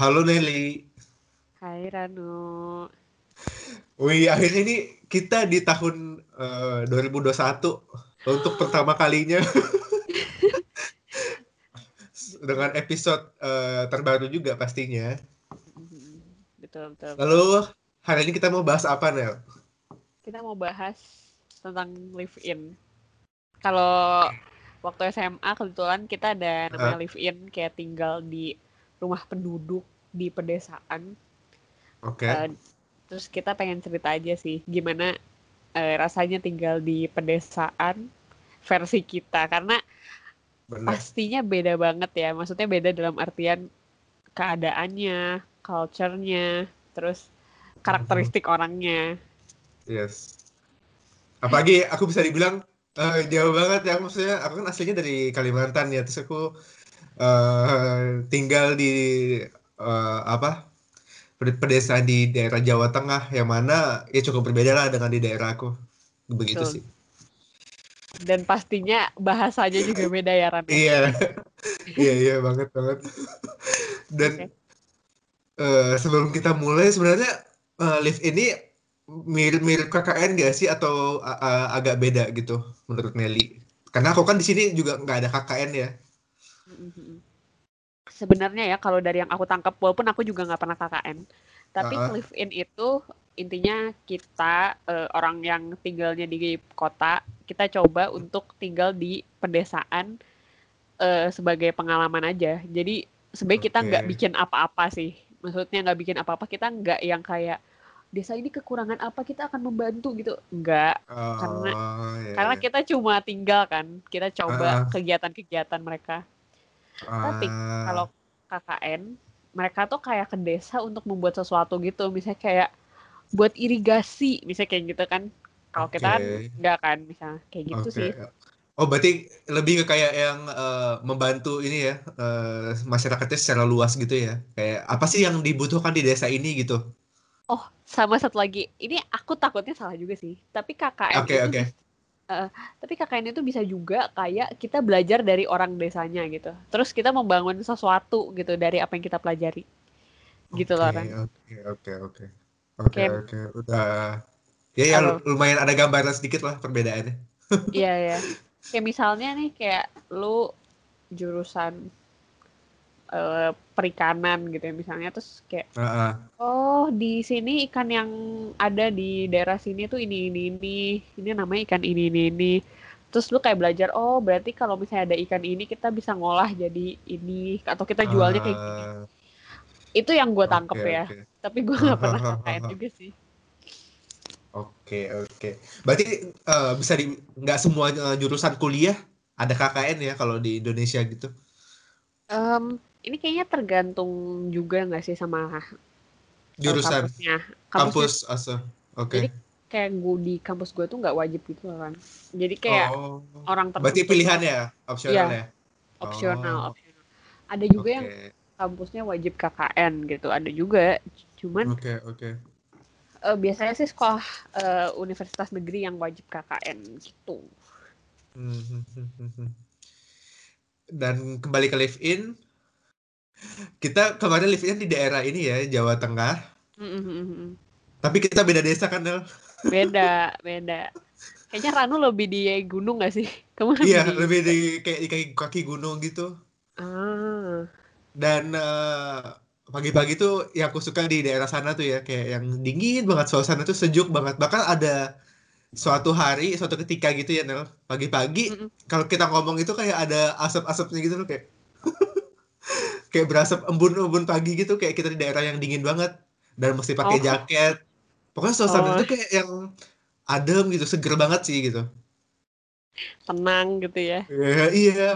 Halo Nelly. Hai Ranu. Wih, akhirnya ini kita di tahun uh, 2021 untuk pertama kalinya dengan episode uh, terbaru juga pastinya. Betul, betul. Lalu hari ini kita mau bahas apa, Nel? Kita mau bahas tentang live in. Kalau waktu SMA kebetulan kita ada namanya uh. live in kayak tinggal di rumah penduduk di pedesaan. Oke. Okay. Uh, terus kita pengen cerita aja sih gimana uh, rasanya tinggal di pedesaan versi kita karena Bener. pastinya beda banget ya. Maksudnya beda dalam artian keadaannya, culture-nya, terus karakteristik uh-huh. orangnya. Yes. Apalagi aku bisa dibilang uh, jauh banget ya maksudnya aku kan aslinya dari Kalimantan ya terus aku uh, tinggal di uh, apa pedesaan di daerah Jawa Tengah yang mana ya cukup berbeda lah dengan di daerah aku. Begitu Betul. sih. Dan pastinya bahasanya juga beda ya Ran iya. Iya iya banget banget. Dan okay. uh, sebelum kita mulai sebenarnya uh, live ini mirip-mirip KKN gak sih? Atau uh, agak beda gitu menurut Nelly? Karena aku kan di sini juga nggak ada KKN ya sebenarnya ya kalau dari yang aku tangkap walaupun aku juga nggak pernah KKN tapi uh -huh. live in itu intinya kita uh, orang yang tinggalnya di kota kita coba untuk tinggal di pedesaan uh, sebagai pengalaman aja jadi sebenarnya okay. kita nggak bikin apa-apa sih maksudnya nggak bikin apa-apa kita nggak yang kayak desa ini kekurangan apa kita akan membantu gitu enggak oh, karena yeah. karena iya. kita cuma tinggal kan kita coba kegiatan-kegiatan uh. mereka tapi ah. kalau KKN, mereka tuh kayak ke desa untuk membuat sesuatu gitu. Misalnya kayak buat irigasi, misalnya kayak gitu kan. Kalau okay. kita kan enggak kan, misalnya kayak gitu okay. sih. Oh, berarti lebih ke kayak yang uh, membantu ini ya, uh, masyarakatnya secara luas gitu ya. Kayak apa sih yang dibutuhkan di desa ini gitu? Oh, sama satu lagi. Ini aku takutnya salah juga sih. Tapi KKN okay, itu okay. Uh, tapi KKN itu bisa juga kayak kita belajar dari orang desanya gitu. Terus kita membangun sesuatu gitu dari apa yang kita pelajari. Gitu loh, Oke, oke, oke. Oke, oke. Udah ya ya Halo. lumayan ada gambaran sedikit lah perbedaannya. Iya, ya. Kayak misalnya nih kayak lu jurusan uh, perikanan gitu ya misalnya terus kayak uh -uh. oh di sini ikan yang ada di daerah sini tuh ini ini ini ini namanya ikan ini ini ini terus lu kayak belajar oh berarti kalau misalnya ada ikan ini kita bisa ngolah jadi ini atau kita jualnya kayak gini itu yang gue tangkep okay, ya okay. tapi gue nggak pernah KKN juga sih Oke okay, oke. Okay. Berarti uh, bisa di nggak semua uh, jurusan kuliah ada KKN ya kalau di Indonesia gitu? Um, ini kayaknya tergantung juga nggak sih sama jurusan kampusnya. kampus asa oke okay. jadi kayak gue di kampus gue tuh nggak wajib gitu kan jadi kayak oh. orang tertentu berarti pilihan ya opsional ya, ya? opsional oh. opsional ada juga okay. yang kampusnya wajib KKN gitu ada juga cuman oke okay, oke okay. uh, biasanya sih sekolah uh, universitas negeri yang wajib KKN gitu hmm, hmm, hmm, dan kembali ke live in kita kemarin live-nya di daerah ini ya, Jawa Tengah. Mm-hmm. Tapi kita beda desa kan, Nel? Beda, beda. Kayaknya Ranu lebih di gunung gak sih? Kamu iya, di... lebih di kayak di kaki, kaki gunung gitu. Ah. Dan uh, pagi-pagi tuh yang aku suka di daerah sana tuh ya, kayak yang dingin banget suasana tuh sejuk banget. Bahkan ada suatu hari, suatu ketika gitu ya, Nel. Pagi-pagi, mm-hmm. kalau kita ngomong itu kayak ada asap-asapnya gitu loh, kayak kayak berasap embun-embun pagi gitu kayak kita di daerah yang dingin banget dan mesti pakai oh. jaket. Pokoknya suasana oh. itu kayak yang adem gitu seger banget sih gitu. Tenang gitu ya. Iya iya.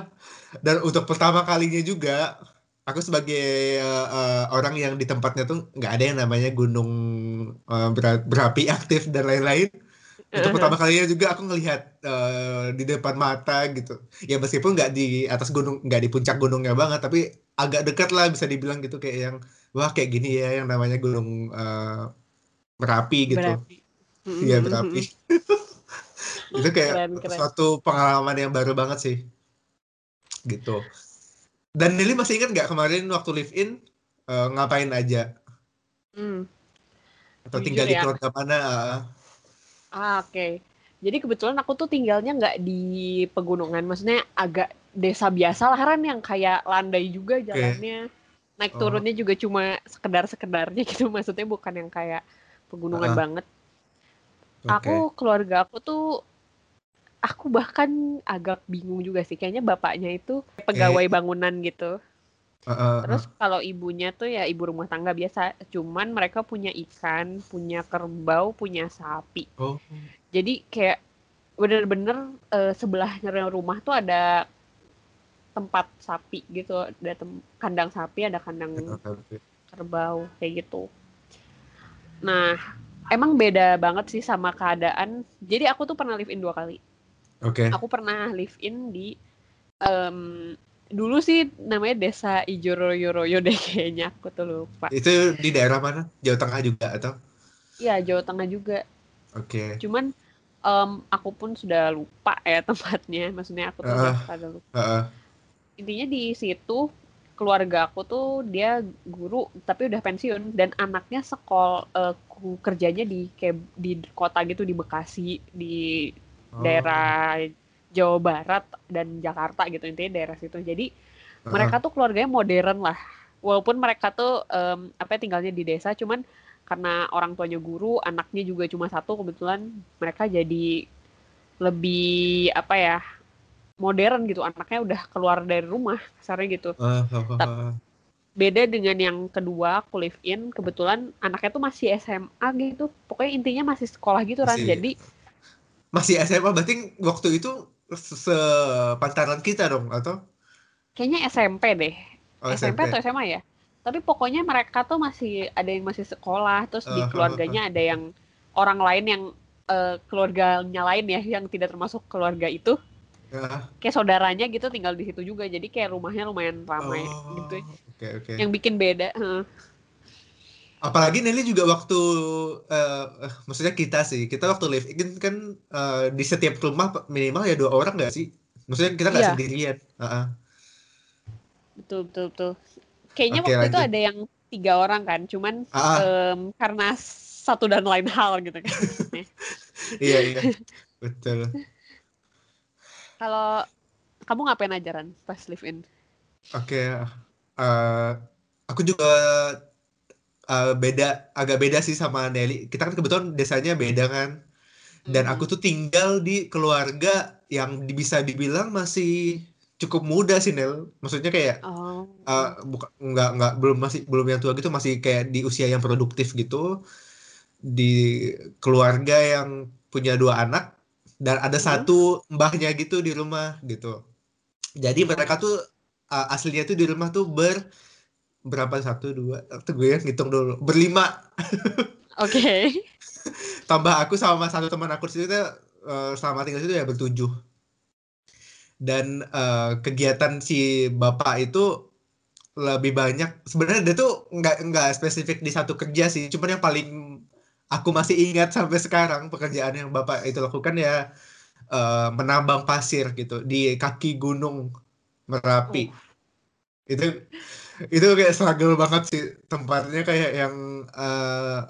Dan untuk pertama kalinya juga aku sebagai uh, uh, orang yang di tempatnya tuh nggak ada yang namanya gunung uh, berapi aktif dan lain-lain untuk pertama kalinya juga aku ngelihat uh, di depan mata gitu ya meskipun nggak di atas gunung nggak di puncak gunungnya banget tapi agak dekat lah bisa dibilang gitu kayak yang wah kayak gini ya yang namanya gunung uh, merapi gitu iya berapi itu kayak keren, keren. suatu pengalaman yang baru banget sih gitu dan Nelly masih ingat nggak kemarin waktu live in uh, ngapain aja? Hmm. Atau tinggal di ya. keluarga mana? Uh. Ah, oke. Okay. Jadi kebetulan aku tuh tinggalnya nggak di pegunungan, maksudnya agak desa biasa lah kan yang kayak landai juga jalannya. Okay. Naik oh. turunnya juga cuma sekedar-sekedarnya gitu, maksudnya bukan yang kayak pegunungan uh. banget. Okay. Aku keluarga aku tuh aku bahkan agak bingung juga sih kayaknya bapaknya itu pegawai bangunan gitu. Uh, Terus kalau ibunya tuh ya ibu rumah tangga biasa, cuman mereka punya ikan, punya kerbau, punya sapi. Oh. Jadi kayak bener-bener uh, sebelahnya rumah tuh ada tempat sapi gitu, ada tem kandang sapi, ada kandang kerbau kayak gitu. Nah, emang beda banget sih sama keadaan. Jadi aku tuh pernah live in dua kali. Oke. Okay. Aku pernah live in di um, dulu sih namanya desa Ijoroyoroyo deh kayaknya aku tuh lupa. Itu di daerah mana? Jawa Tengah juga atau? Iya Jawa Tengah juga. Oke. Okay. Cuman um, aku pun sudah lupa ya tempatnya. Maksudnya aku tuh uh, udah lupa. Uh, uh. Intinya di situ keluarga aku tuh dia guru tapi udah pensiun dan anaknya sekol uh, kerjanya di kayak di kota gitu di Bekasi di oh. daerah Jawa Barat dan Jakarta gitu intinya daerah situ. Jadi mereka tuh keluarganya modern lah. Walaupun mereka tuh um, apa ya, tinggalnya di desa, cuman karena orang tuanya guru, anaknya juga cuma satu kebetulan mereka jadi lebih apa ya modern gitu. Anaknya udah keluar dari rumah, kasarnya gitu. Uh, uh, uh. Beda dengan yang kedua, aku live in, kebetulan anaknya tuh masih SMA gitu. Pokoknya intinya masih sekolah gitu kan. Jadi masih SMA berarti waktu itu sepantaran kita dong atau? Kayaknya SMP deh. Oh, SMP. SMP atau SMA ya? Tapi pokoknya mereka tuh masih ada yang masih sekolah, terus uh, di keluarganya uh, uh. ada yang orang lain yang uh, keluarganya lain ya yang tidak termasuk keluarga itu. Uh. Kayak saudaranya gitu tinggal di situ juga. Jadi kayak rumahnya lumayan ramai oh, gitu. Okay, okay. Yang bikin beda. Apalagi Nelly juga waktu uh, maksudnya kita sih kita waktu live in kan uh, di setiap rumah minimal ya dua orang nggak sih maksudnya kita nggak iya. sendirian uh -uh. betul betul betul kayaknya okay, waktu lanjut. itu ada yang tiga orang kan cuman uh -uh. Um, karena satu dan lain hal gitu kan iya iya betul kalau kamu ngapain ajaran pas live in oke okay, uh, aku juga uh, beda agak beda sih sama Nelly. Kita kan kebetulan desanya beda kan. Dan aku tuh tinggal di keluarga yang bisa dibilang masih cukup muda sih Nel. Maksudnya kayak oh. uh, buka, nggak nggak belum masih belum yang tua gitu masih kayak di usia yang produktif gitu. Di keluarga yang punya dua anak dan ada hmm. satu mbahnya gitu di rumah gitu. Jadi mereka tuh uh, aslinya tuh di rumah tuh ber berapa? Satu dua. Tunggu ya ngitung dulu. Berlima. Oke. Okay. tambah aku sama satu teman aku situ uh, selama tinggal situ ya bertujuh. Dan uh, kegiatan si bapak itu lebih banyak. Sebenarnya dia tuh nggak nggak spesifik di satu kerja sih. Cuman yang paling aku masih ingat sampai sekarang pekerjaan yang bapak itu lakukan ya uh, menambang pasir gitu di kaki gunung merapi. Oh. itu itu kayak struggle banget sih tempatnya kayak yang uh,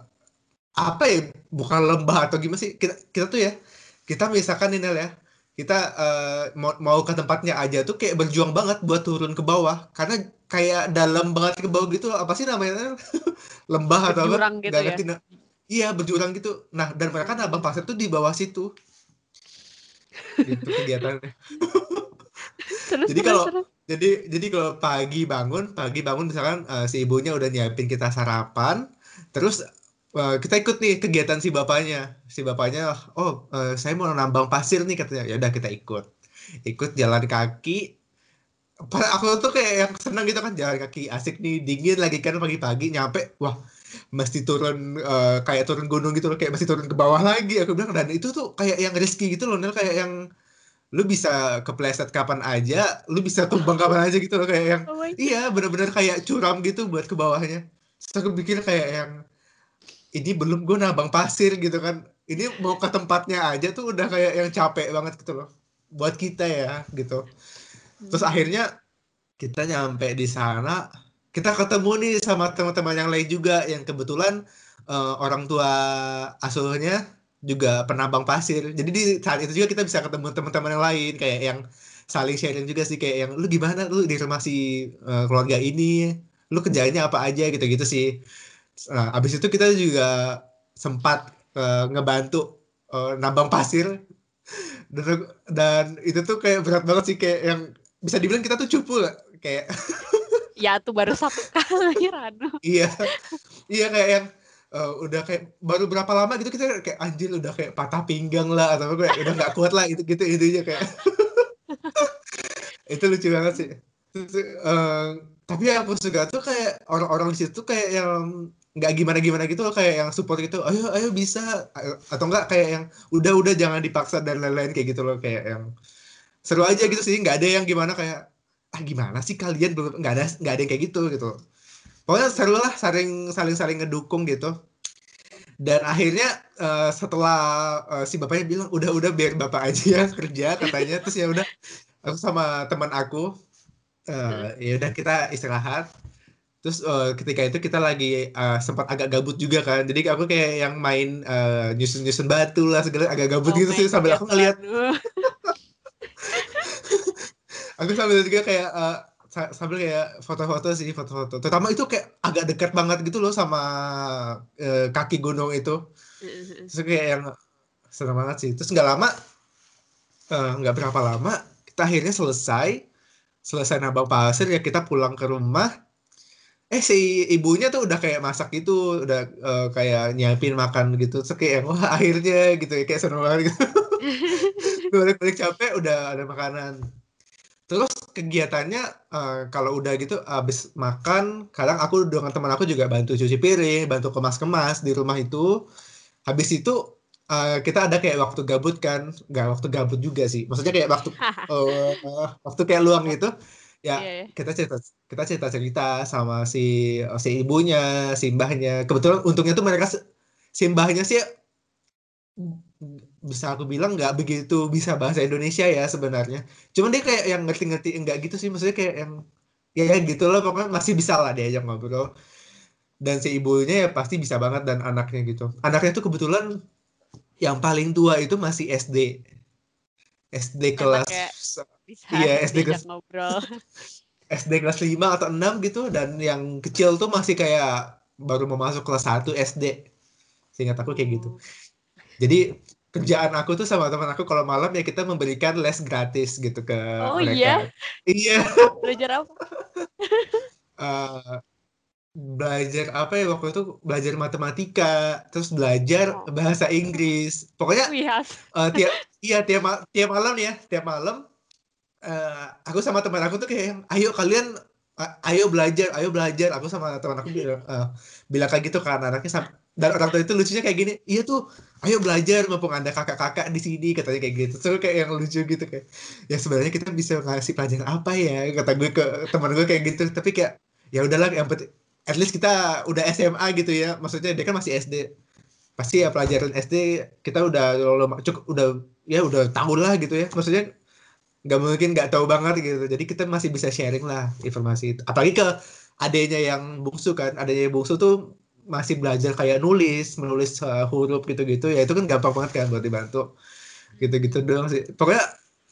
apa ya bukan lembah atau gimana sih kita kita tuh ya kita misalkan ini ya kita uh, mau mau ke tempatnya aja tuh kayak berjuang banget buat turun ke bawah karena kayak dalam banget ke bawah gitu apa sih namanya lembah atau apa gitu ya? nah, iya berjurang gitu. Nah dan mereka nabang pasir tuh di bawah situ. Itu kegiatannya. Jadi kalau jadi jadi kalau pagi bangun pagi bangun misalkan uh, si ibunya udah nyiapin kita sarapan terus uh, kita ikut nih kegiatan si bapaknya. Si bapaknya oh uh, saya mau nambang pasir nih katanya. Ya udah kita ikut. Ikut jalan kaki. Aku tuh kayak yang senang gitu kan jalan kaki asik nih dingin lagi kan pagi-pagi nyampe wah mesti turun uh, kayak turun gunung gitu loh kayak mesti turun ke bawah lagi aku bilang. Dan itu tuh kayak yang risky gitu loh Nel kayak yang lu bisa kepleset kapan aja, lu bisa tumbang kapan aja gitu loh kayak yang oh iya bener-bener kayak curam gitu buat ke bawahnya. Terus aku pikir kayak yang ini belum gue nabang pasir gitu kan. Ini mau ke tempatnya aja tuh udah kayak yang capek banget gitu loh. Buat kita ya gitu. Terus hmm. akhirnya kita nyampe di sana kita ketemu nih sama teman-teman yang lain juga yang kebetulan uh, orang tua asuhnya juga penambang pasir. Jadi di saat itu juga kita bisa ketemu teman-teman yang lain kayak yang saling sharing juga sih kayak yang lu gimana? Lu di rumah si uh, keluarga ini, lu kerjanya apa aja? Gitu-gitu sih. Nah, abis itu kita juga sempat uh, ngebantu uh, nambang pasir. Dan, dan itu tuh kayak berat banget sih kayak yang bisa dibilang kita tuh cupu lah kayak ya tuh baru satu kali Rano iya. Iya kayak yang uh, udah kayak baru berapa lama gitu kita kayak anjir udah kayak patah pinggang lah atau kayak udah nggak kuat lah itu gitu intinya kayak. Itu lucu banget sih. Terus, uh, tapi aku suka tuh kayak orang-orang di situ kayak yang nggak gimana gimana gitu loh kayak yang support gitu ayo ayo bisa atau enggak kayak yang udah udah jangan dipaksa dan lain-lain kayak gitu loh kayak yang seru aja gitu sih nggak ada yang gimana kayak ah gimana sih kalian? Belum nggak ada nggak ada yang kayak gitu gitu pokoknya seru lah saling saling saling ngedukung gitu. Dan akhirnya uh, setelah uh, si bapaknya bilang udah udah biar bapak aja yang kerja katanya. Terus ya udah aku sama teman aku uh, ya udah kita istirahat. Terus uh, ketika itu kita lagi uh, sempat agak gabut juga kan. Jadi aku kayak yang main uh, nyusun nyusun batu lah segala agak gabut oh gitu sih sambil aku ngeliat. aku sambil juga kayak uh, sambil kayak foto-foto sih foto-foto. Terutama itu kayak agak dekat banget gitu loh sama uh, kaki gunung itu. Terus kayak yang senang banget sih. Terus nggak lama nggak uh, berapa lama kita akhirnya selesai. Selesai nabang pasir ya kita pulang ke rumah. Eh si ibunya tuh udah kayak masak gitu udah uh, kayak nyiapin makan gitu. Terus kayak wah akhirnya gitu ya kayak seneng banget gitu. Balik-balik capek udah ada makanan terus kegiatannya uh, kalau udah gitu abis makan kadang aku dengan teman aku juga bantu cuci piring bantu kemas-kemas di rumah itu. Habis itu uh, kita ada kayak waktu gabut kan. Nggak waktu gabut juga sih. Maksudnya kayak waktu uh, waktu kayak luang gitu. Ya yeah, yeah. kita cerita kita cerita cerita sama si si ibunya si mbahnya. Kebetulan untungnya tuh mereka si mbahnya sih bisa aku bilang nggak begitu bisa bahasa Indonesia ya sebenarnya. Cuman dia kayak yang ngerti-ngerti enggak gitu sih, maksudnya kayak yang ya gitu loh pokoknya masih bisa lah dia diajak ngobrol. Dan si ibunya ya pasti bisa banget dan anaknya gitu. Anaknya tuh kebetulan yang paling tua itu masih SD. SD kelas Iya, SD kelas ngobrol. SD kelas 5 atau 6 gitu dan yang kecil tuh masih kayak baru mau masuk kelas 1 SD. Seingat aku kayak gitu. Oh. Jadi kerjaan aku tuh sama teman aku kalau malam ya kita memberikan les gratis gitu ke oh, mereka. iya? Iya. Belajar apa? uh, belajar apa ya waktu itu belajar matematika, terus belajar oh. bahasa Inggris. Pokoknya uh, tiap iya tiap tiap malam ya, tiap malam uh, aku sama teman aku tuh kayak ayo kalian ayo belajar, ayo belajar. Aku sama teman aku bilang uh, bilang kayak gitu kan anaknya dan orang tua itu lucunya kayak gini iya tuh ayo belajar mumpung ada kakak-kakak di sini katanya kayak gitu. So kayak yang lucu gitu kayak ya sebenarnya kita bisa ngasih pelajaran apa ya? Kata gue ke teman gue kayak gitu. Tapi kayak ya udahlah yang penting at least kita udah SMA gitu ya. Maksudnya dia kan masih SD pasti ya pelajaran SD kita udah cukup udah ya udah tahu lah gitu ya. Maksudnya nggak mungkin nggak tahu banget gitu. Jadi kita masih bisa sharing lah informasi itu. Apalagi ke adanya yang bungsu kan adanya yang bungsu tuh masih belajar kayak nulis, menulis uh, huruf gitu-gitu, ya itu kan gampang banget kan buat dibantu. Gitu-gitu doang sih. Pokoknya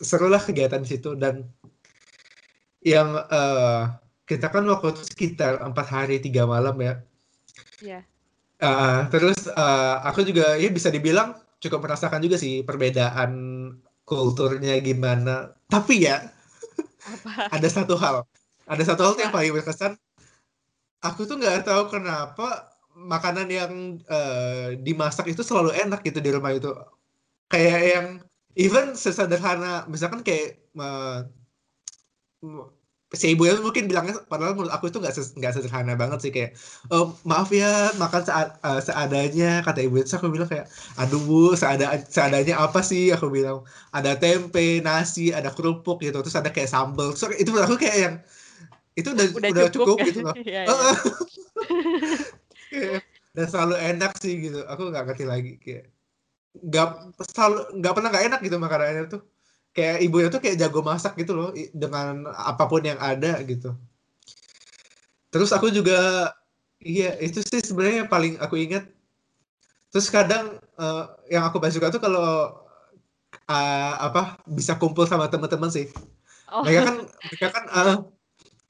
seru lah kegiatan di situ dan yang uh, kita kan waktu itu sekitar empat hari tiga malam ya. Iya. Yeah. Uh, terus uh, aku juga ya bisa dibilang cukup merasakan juga sih perbedaan kulturnya gimana. Tapi ya Apa? ada satu hal, ada satu hal yang paling berkesan. Aku tuh nggak tahu kenapa makanan yang uh, dimasak itu selalu enak gitu di rumah itu. Kayak yang even sesederhana misalkan kayak uh, si ibu itu mungkin bilangnya padahal menurut aku itu nggak nggak sederhana banget sih kayak oh, maaf ya makan sead, uh, seadanya kata ibu itu. Aku bilang kayak aduh bu seada seadanya apa sih? Aku bilang ada tempe nasi ada kerupuk gitu. Terus ada kayak sambal. So, itu menurut aku kayak yang itu udah udah, udah cukup, cukup gitu loh. Ya, ya. dan selalu enak sih gitu. Aku nggak ngerti lagi kayak nggak selalu nggak pernah nggak enak gitu makanannya tuh. Kayak ibunya tuh kayak jago masak gitu loh dengan apa pun yang ada gitu. Terus aku juga iya itu sih sebenarnya yang paling aku ingat. Terus kadang uh, yang aku paling suka tuh kalau uh, apa bisa kumpul sama teman-teman sih. Oh. mereka kan mereka kan uh,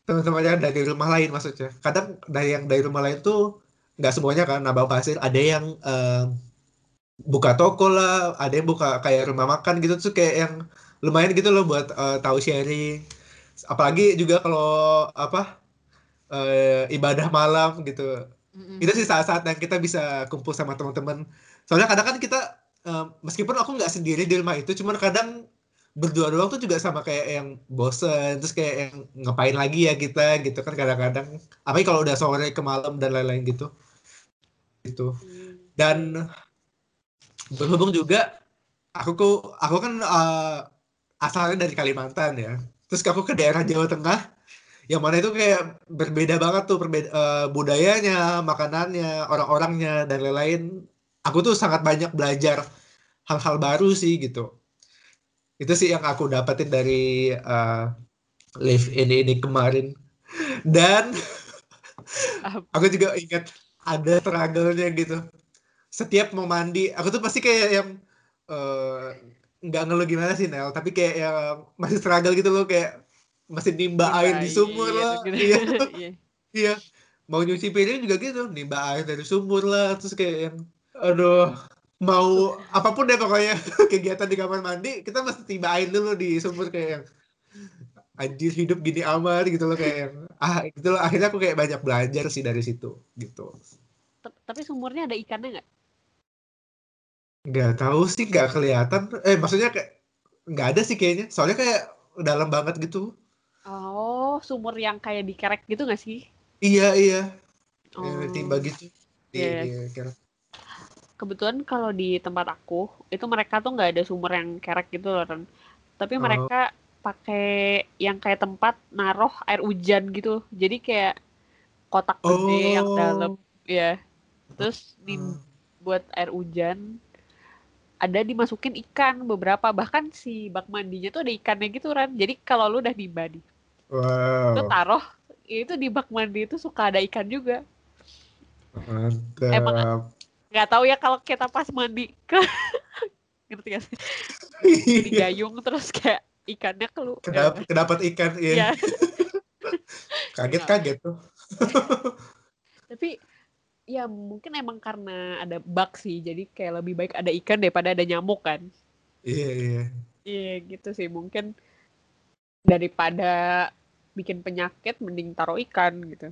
teman-teman yang dari rumah lain maksudnya. Kadang dari yang dari rumah lain tuh nggak semuanya kan nambah hasil. Ada yang uh, buka toko lah ada yang buka kayak rumah makan gitu tuh kayak yang lumayan gitu loh buat uh, tahu sharing. Apalagi juga kalau apa uh, ibadah malam gitu. Mm-hmm. itu sih saat-saat yang kita bisa kumpul sama teman-teman. Soalnya kadang kan kita uh, meskipun aku nggak sendiri di rumah itu cuman kadang berdua doang tuh juga sama kayak yang bosen terus kayak yang ngapain lagi ya kita gitu kan kadang-kadang. Apalagi kalau udah sore ke malam dan lain-lain gitu. Gitu. Dan berhubung juga aku ku aku kan uh, asalnya dari Kalimantan ya. Terus aku ke daerah Jawa Tengah yang mana itu kayak berbeda banget tuh berbeda uh, budayanya makanannya orang-orangnya dan lain-lain. Aku tuh sangat banyak belajar hal-hal baru sih gitu itu sih yang aku dapetin dari uh, live ini ini kemarin. Dan aku juga ingat ada struggle-nya gitu. Setiap mau mandi aku tuh pasti kayak yang uh, nggak ngeluh gimana sih Nel? Tapi kayak yang masih struggle gitu loh kayak masih nimba Nimba, air di sumur iya, lah. gitu. iya. Iya. iya. Mau nyuci piring juga gitu nimba air dari sumur lah. Terus kayak yang aduh mau apa pun deh pokoknya. Kegiatan di kamar mandi kita mesti tibain dulu di sumur kayak yang anjir hidup gini amat gitu loh kayak yang ah gitu loh. Akhirnya aku kayak banyak belajar sih dari situ gitu. Tapi sumurnya ada ikannya nggak? Nggak tahu sih nggak kelihatan. Eh maksudnya kayak nggak ada sih kayaknya. Soalnya kayak dalam banget gitu. Oh sumur yang kayak dikerek gitu nggak sih? Iya iya. Oh. timba gitu. Di, yeah. Di kebetulan kalau di tempat aku itu mereka tuh nggak ada sumur yang kerek gitu loh kan tapi oh. mereka pakai yang kayak tempat naruh air hujan gitu jadi kayak kotak oh. gede yang oh. dalam ya terus di hmm. buat air hujan ada dimasukin ikan beberapa bahkan si bak mandinya tuh ada ikannya gitu kan jadi kalau lu udah dibadi wow. lu taruh itu di bak mandi itu suka ada ikan juga Mantap. emang nggak tahu ya kalau kita pas mandi ke ngerti gak sih di iya. gayung terus kayak ikannya kelu Kedap, ya. kedapat ikan iya ya. kaget kaget tuh tapi ya mungkin emang karena ada bak sih jadi kayak lebih baik ada ikan daripada ada nyamuk kan iya iya iya gitu sih mungkin daripada bikin penyakit mending taruh ikan gitu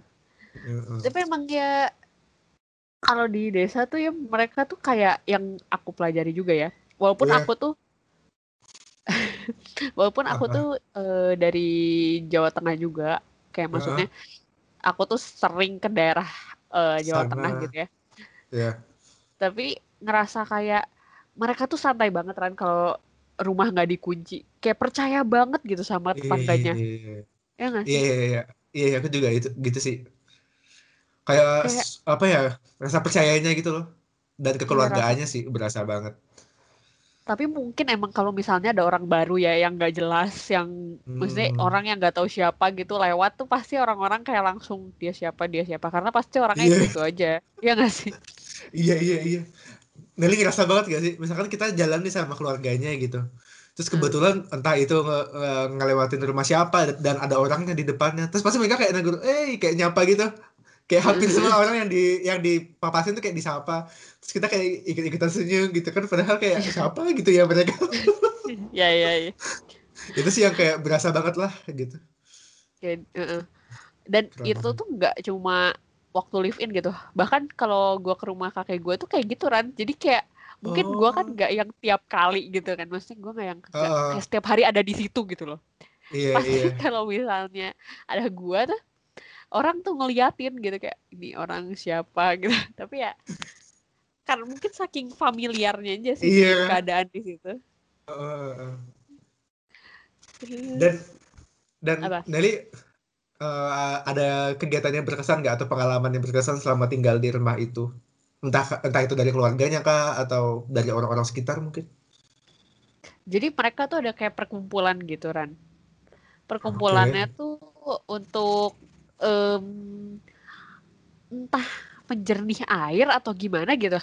uh. tapi emang ya kalau di desa tuh ya mereka tuh kayak yang aku pelajari juga ya. Walaupun yeah. aku tuh walaupun aku tuh uh, dari Jawa Tengah juga, kayak uh. maksudnya aku tuh sering ke daerah uh, Jawa Sana. Tengah gitu ya. Yeah. Tapi ngerasa kayak mereka tuh santai banget kan kalau rumah nggak dikunci. Kayak percaya banget gitu sama tetangganya. Iya, iya, iya. Ya nggak sih? Iya, iya, iya. Iya, aku juga itu gitu sih kayak, kayak apa ya rasa percayanya gitu loh. Dan kekeluargaannya ya, sih berasa banget. Tapi mungkin emang kalau misalnya ada orang baru ya yang nggak jelas yang hmm. maksudnya orang yang nggak tahu siapa gitu lewat tuh pasti orang-orang kayak langsung dia siapa dia siapa. Karena pasti orangnya yeah. itu aja. Ya nggak sih? Iya iya iya. Nelly ngerasa banget gak sih? Misalkan kita jalan nih sama keluarganya gitu. Terus hmm. kebetulan hmm. entah itu nge nge ngelewatin rumah siapa dan ada orangnya di depannya. Terus pasti mereka kayak negur eh kayak nyapa gitu kayak hampir semua orang yang di yang dipapasin tuh kayak disapa. Terus kita kayak ikut-ikutan senyum gitu kan padahal kayak siapa? gitu ya mereka. Ya ya ya itu sih yang kayak berasa banget lah gitu. Ya, uh -uh. dan Keren itu tuh nggak cuma waktu live in gitu. Bahkan kalau gue ke rumah kakek gue tuh kayak gitu kan jadi kayak mungkin oh. gue kan nggak yang tiap kali gitu kan. Maksudnya gue nggak yang uh. kayak setiap hari ada di situ gitu loh. Iya, pasti iya. kalau misalnya ada gue tuh orang tuh ngeliatin gitu kayak ini orang siapa? gitu. Tapi ya karena mungkin saking familiarnya aja sih yeah. keadaan di situ. Uh, dan dan Apa? Nelly uh, ada kegiatan yang berkesan nggak atau pengalaman yang berkesan selama tinggal di rumah itu? Entah entah itu dari keluarganya kah atau dari orang-orang sekitar mungkin? Jadi mereka tuh ada kayak perkumpulan gitu Ran. Perkumpulannya okay. tuh untuk um, entah penjernih air atau gimana gitu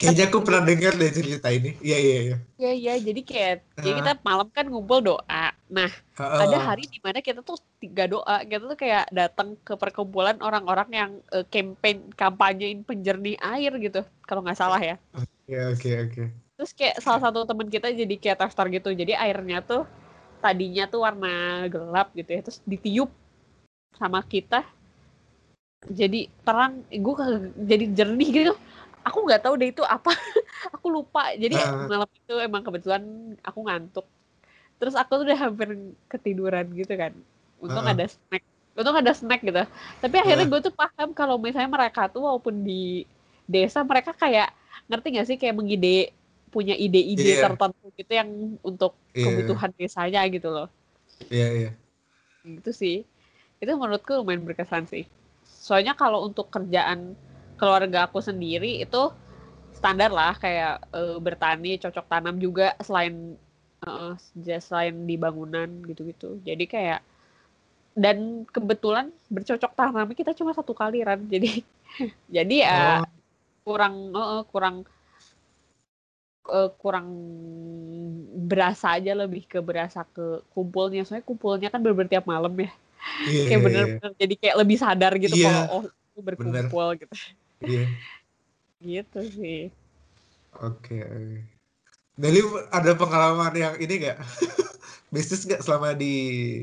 Kayaknya aku pernah dengar deh cerita ini. Iya iya iya. Iya iya, jadi kayak, kayak kita malam kan ngumpul doa. Nah, uh, ada hari di mana kita tuh tiga doa. Kita tuh kayak datang ke perkumpulan orang-orang yang uh, campaign kampanyein penjernih air gitu, kalau nggak salah ya. Oke okay, oke okay, oke. Okay. Terus kayak salah satu teman kita jadi kayak tester gitu. Jadi airnya tuh tadinya tuh warna gelap gitu ya, terus ditiup sama kita jadi terang, gue jadi jernih gitu aku nggak tahu deh itu apa aku lupa jadi uh. malam itu emang kebetulan aku ngantuk terus aku tuh udah hampir ketiduran gitu kan untung uh. ada snack untung ada snack gitu tapi akhirnya uh. gue tuh paham kalau misalnya mereka tuh walaupun di desa mereka kayak ngerti gak sih kayak mengide punya ide-ide yeah. tertentu gitu yang untuk yeah. kebutuhan desanya gitu loh iya yeah, iya yeah. gitu sih itu menurutku lumayan berkesan sih. Soalnya kalau untuk kerjaan keluarga aku sendiri itu standar lah kayak uh, bertani cocok tanam juga selain uh, selain di bangunan gitu-gitu. Jadi kayak dan kebetulan bercocok tanam kita cuma satu kali kan jadi jadi ya oh. kurang uh, kurang uh, kurang berasa aja lebih ke berasa ke kumpulnya. Soalnya kumpulnya kan bener, tiap malam ya yeah, kayak bener-bener yeah. jadi kayak lebih sadar gitu yeah. kalau oh berkumpul bener. gitu Iya. gitu sih. Oke. Okay. Deli ada pengalaman yang ini gak? Bisnis gak selama di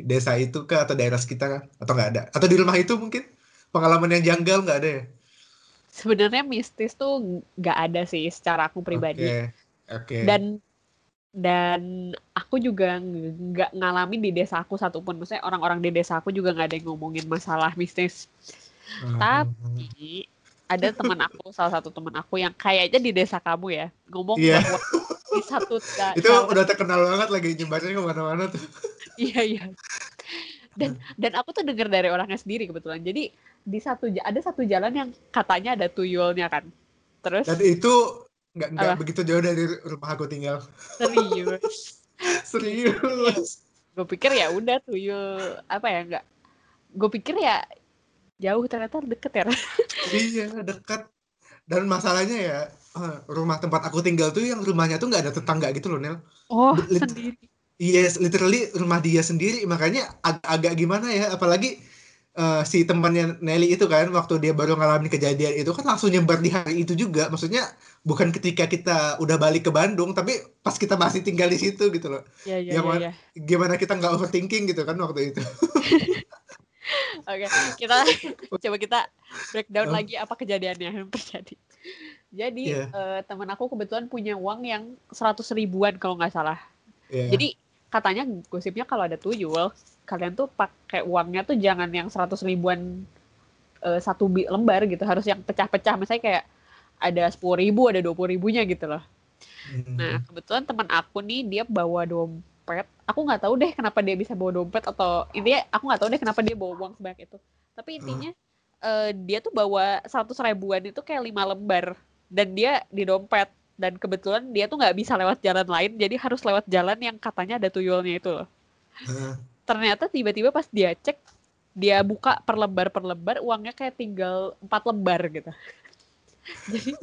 desa itu kah atau daerah sekitar atau nggak ada? Atau di rumah itu mungkin pengalaman yang janggal nggak ada ya? Sebenarnya mistis tuh nggak ada sih secara aku pribadi. Oke. Okay. Okay. Dan dan aku juga nggak ngalamin di desa aku satupun. Maksudnya orang-orang di desa aku juga nggak ada yang ngomongin masalah mistis. Uh, Tapi ada teman aku salah satu teman aku yang kayaknya di desa kamu ya ngomong yeah. bahwa di satu itu jalan, udah terkenal banget lagi nyebarnya ke mana-mana tuh iya iya dan dan aku tuh dengar dari orangnya sendiri kebetulan jadi di satu ada satu jalan yang katanya ada tuyulnya kan terus dan itu nggak nggak begitu jauh dari rumah aku tinggal. Serius? Serius. Gue pikir ya udah tuyul apa ya nggak. Gue pikir ya jauh ternyata deket ya. Iya dekat dan masalahnya ya eh, rumah tempat aku tinggal tuh yang rumahnya tuh nggak ada tetangga gitu loh Nel. Oh Lit sendiri. Yes literally rumah dia sendiri. Makanya ag agak gimana ya apalagi uh, si temannya Nelly itu kan waktu dia baru ngalamin kejadian itu kan langsung nyebar di hari itu juga maksudnya bukan ketika kita udah balik ke Bandung tapi pas kita masih tinggal di situ gitu loh ya, ya, gimana, ya, ya. gimana kita nggak overthinking gitu kan waktu itu Oke, okay, kita coba kita breakdown uh. lagi apa kejadiannya yang terjadi. Jadi yeah. Iya. uh, teman aku kebetulan punya uang yang seratus ribuan kalau nggak salah. Yeah. Jadi katanya gosipnya kalau ada tuyul, kalian tuh pakai uangnya tuh jangan yang seratus ribuan uh, satu lembar gitu, harus yang pecah-pecah. Misalnya kayak ada sepuluh ribu, ada dua puluh ribunya gitu loh. Mm. Nah kebetulan teman aku nih dia bawa dompet aku nggak tahu deh kenapa dia bisa bawa dompet atau intinya aku nggak tahu deh kenapa dia bawa uang sebanyak itu tapi intinya hmm. uh, dia tuh bawa seratus ribuan itu kayak lima lembar dan dia di dompet dan kebetulan dia tuh nggak bisa lewat jalan lain jadi harus lewat jalan yang katanya ada tuyulnya itu loh hmm. Ternyata tiba-tiba pas dia cek dia buka per lembar per lembar uangnya kayak tinggal empat lembar gitu. Jadi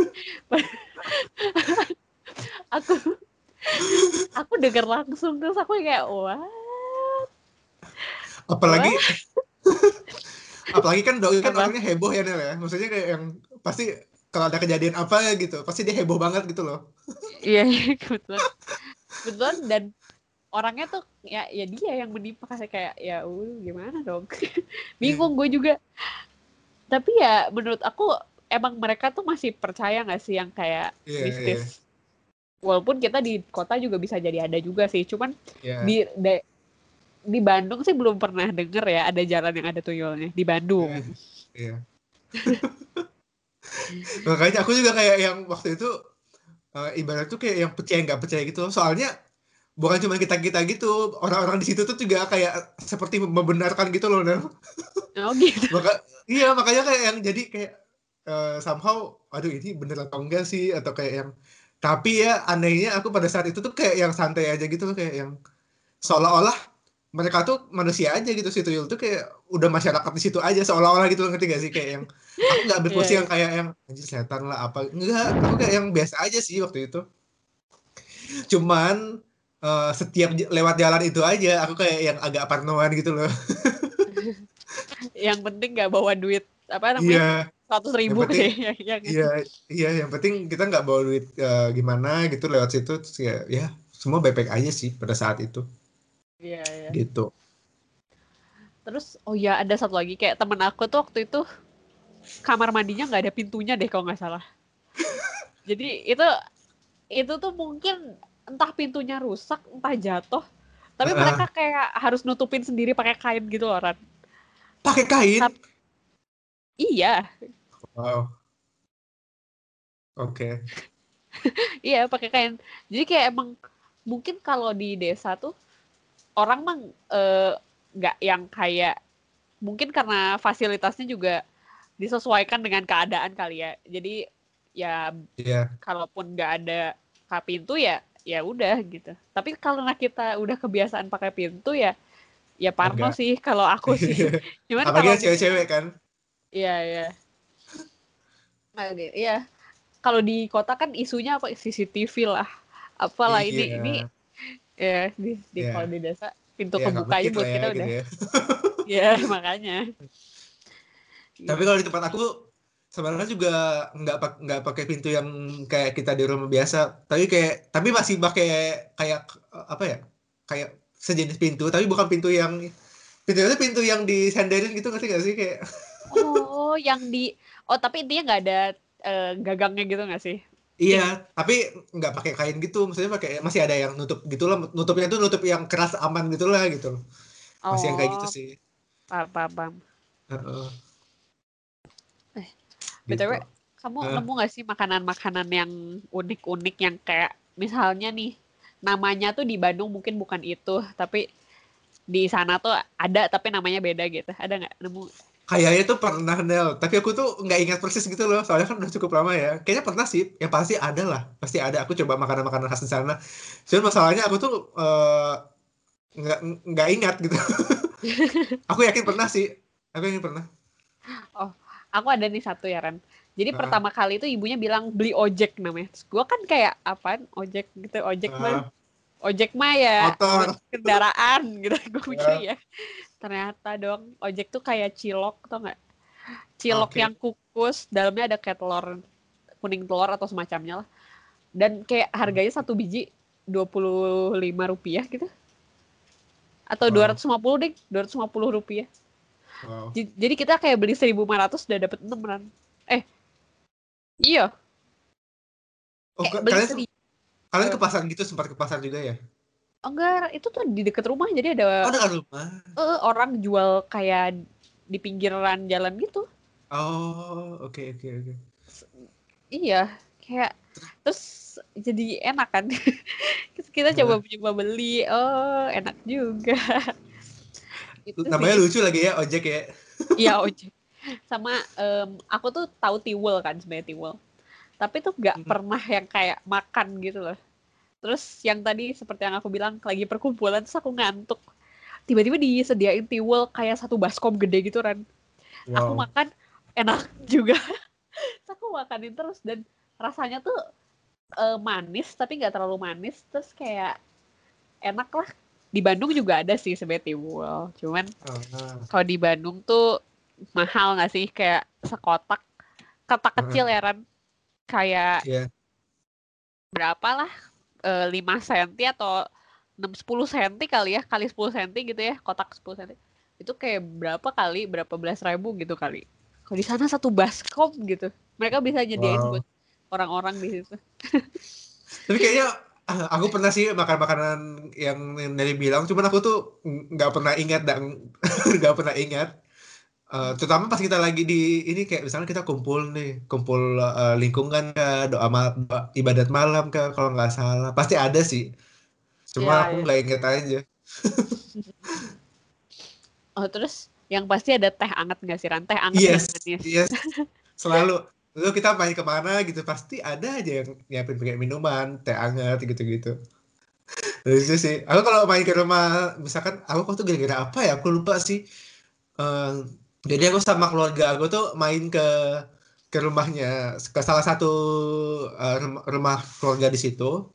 aku aku dengar langsung terus aku kayak what? Apalagi apalagi kan doi kan orangnya heboh ya Nel ya. Maksudnya kayak yang pasti kalau ada kejadian apa gitu pasti dia heboh banget gitu loh. Iya iya kebetulan. Kebetulan dan orangnya tuh ya ya dia yang menimpa kasih kayak ya uh gimana dong bingung gue juga tapi ya menurut aku emang mereka tuh masih percaya gak sih yang kayak yeah, mistis walaupun kita di kota juga bisa jadi ada juga sih cuman yeah. di de, di Bandung sih belum pernah denger ya ada jalan yang ada tuyulnya di Bandung yeah. yeah. makanya aku juga kayak yang waktu itu uh, ibarat tuh kayak yang percaya nggak percaya gitu soalnya bukan cuma kita kita gitu orang-orang di situ tuh juga kayak seperti membenarkan gitu loh Nel. oh gitu. Maka, iya makanya kayak yang jadi kayak uh, somehow aduh ini bener atau enggak sih? Atau kayak yang tapi ya anehnya aku pada saat itu tuh kayak yang santai aja gitu kayak yang seolah-olah mereka tuh manusia aja gitu si tuyul tuh kayak udah masyarakat di situ aja seolah-olah gitu ngerti gak sih? Kayak yang aku nggak posisi yeah. yang kayak yang anjir setan lah apa? Enggak aku kayak yang biasa aja sih waktu itu. Cuman uh, setiap lewat jalan itu aja aku kayak yang agak parnoan gitu loh yang penting nggak bawa duit apa namanya yeah. seratus ribu kayak iya iya iya yang penting kita nggak bawa duit uh, gimana gitu lewat situ terus ya ya semua baik-baik aja sih pada saat itu Iya, iya. Gitu. Terus, oh ya ada satu lagi kayak temen aku tuh waktu itu kamar mandinya nggak ada pintunya deh kalau nggak salah. Jadi itu itu tuh mungkin entah pintunya rusak, entah jatuh, tapi uh. mereka kayak harus nutupin sendiri pakai kain gitu loh, Ran. Pakai kain? Iya. Wow. Oke. Okay. iya, pakai kain. Jadi kayak emang mungkin kalau di desa tuh orang mah eh, nggak uh, yang kayak mungkin karena fasilitasnya juga disesuaikan dengan keadaan kali ya. Jadi ya yeah. kalaupun nggak ada pintu ya ya udah gitu. Tapi kalau kita udah kebiasaan pakai pintu ya ya Parno Enggak. sih kalau aku sih. Cuman kalau cewek-cewek kan? Iya iya. Nah, iya. Kalau di kota kan isunya apa CCTV lah. Apalah iya. ini ini ya di, di yeah. kalau di desa pintu yeah, kebuka aja buat ya, kita gitu udah ya, ya makanya tapi kalau di tempat aku sebenarnya juga nggak nggak pakai pintu yang kayak kita di rumah biasa tapi kayak tapi masih pakai kayak apa ya kayak sejenis pintu tapi bukan pintu yang pintu itu pintu yang disandarin gitu nggak sih gak sih kayak oh yang di oh tapi intinya nggak ada uh, gagangnya gitu nggak sih Iya, tapi nggak pakai kain gitu, maksudnya pakai masih ada yang nutup gitu lah, nutupnya tuh nutup yang keras aman gitu lah gitu. Masih oh. yang kayak gitu oh. sih. Paham, paham. Uh -uh. Eh, btw, gitu. kamu uh. nemu gak sih makanan-makanan yang unik-unik yang kayak misalnya nih namanya tuh di Bandung mungkin bukan itu, tapi di sana tuh ada tapi namanya beda gitu. Ada nggak nemu? Kayaknya tuh pernah Nel, tapi aku tuh nggak ingat persis gitu loh, soalnya kan udah cukup lama ya. Kayaknya pernah sih, yang pasti ada lah, pasti ada. Aku coba makanan-makanan khas di sana. Cuman masalahnya aku tuh uh, nggak nggak ingat gitu. aku yakin pernah sih, aku yakin pernah. Aku ada nih satu ya Ren. Jadi uh. pertama kali itu ibunya bilang beli ojek namanya. Terus gue kan kayak apaan ojek gitu, ojek uh. mah ojek mah ya Motor. kendaraan gitu gue mikir ya ternyata dong ojek tuh kayak cilok tau nggak cilok okay. yang kukus dalamnya ada kayak telur kuning telur atau semacamnya lah dan kayak harganya satu biji dua puluh lima rupiah gitu atau dua ratus lima puluh deh dua ratus lima puluh rupiah wow. jadi kita kayak beli seribu lima ratus udah dapet enam ran. Eh. Iya. Oh, kayak kalian, kalian ke pasar gitu sempat ke pasar juga ya? Enggak itu tuh di dekat rumah jadi ada oh dekat rumah. Uh, orang jual kayak di pinggiran jalan gitu. Oh oke okay, oke okay, oke. Okay. iya kayak terus jadi enak kan. Kita coba coba beli oh enak juga itu namanya sih. lucu lagi ya ojek ya iya ojek sama um, aku tuh tahu tiwul kan sebenarnya tiwul tapi tuh nggak hmm. pernah yang kayak makan gitu loh Terus yang tadi seperti yang aku bilang lagi perkumpulan terus aku ngantuk. Tiba-tiba disediain tiwul kayak satu baskom gede gitu kan. Wow. Aku makan enak juga. terus aku makanin terus dan rasanya tuh uh, manis tapi nggak terlalu manis terus kayak enak lah. Di Bandung juga ada sih sebenarnya tiwul. Cuman uh -huh. kalau di Bandung tuh mahal nggak sih kayak sekotak kotak kecil uh -huh. ya Ran kayak yeah. berapa lah uh, 5 cm atau 6 10 cm kali ya, kali 10 cm gitu ya, kotak 10 cm. Itu kayak berapa kali, berapa belas ribu gitu kali. Kalau di sana satu baskom gitu. Mereka bisa nyediain wow. buat orang-orang di situ. Tapi kayaknya ah, aku pernah sih makan makanan yang dari bilang, cuman aku tuh nggak pernah ingat dan nggak pernah ingat Uh, terutama pas kita lagi di ini kayak misalnya kita kumpul nih, kumpul uh, lingkungan ke doa, mal, doa ibadat malam ke kalau nggak salah pasti ada sih. Cuma ya, aku iya. nggak ya. inget aja. oh terus yang pasti ada teh anget nggak sih Ran? Teh anget yes, Yes, selalu. Lalu kita main ke mana gitu pasti ada aja yang nyiapin pakai minuman, teh anget gitu-gitu. Lucu sih. Aku kalau main ke rumah, misalkan aku kok tuh gara-gara apa ya? Aku lupa sih. Uh, jadi aku sama keluarga aku tuh main ke ke rumahnya ke salah satu uh, rumah keluarga di situ.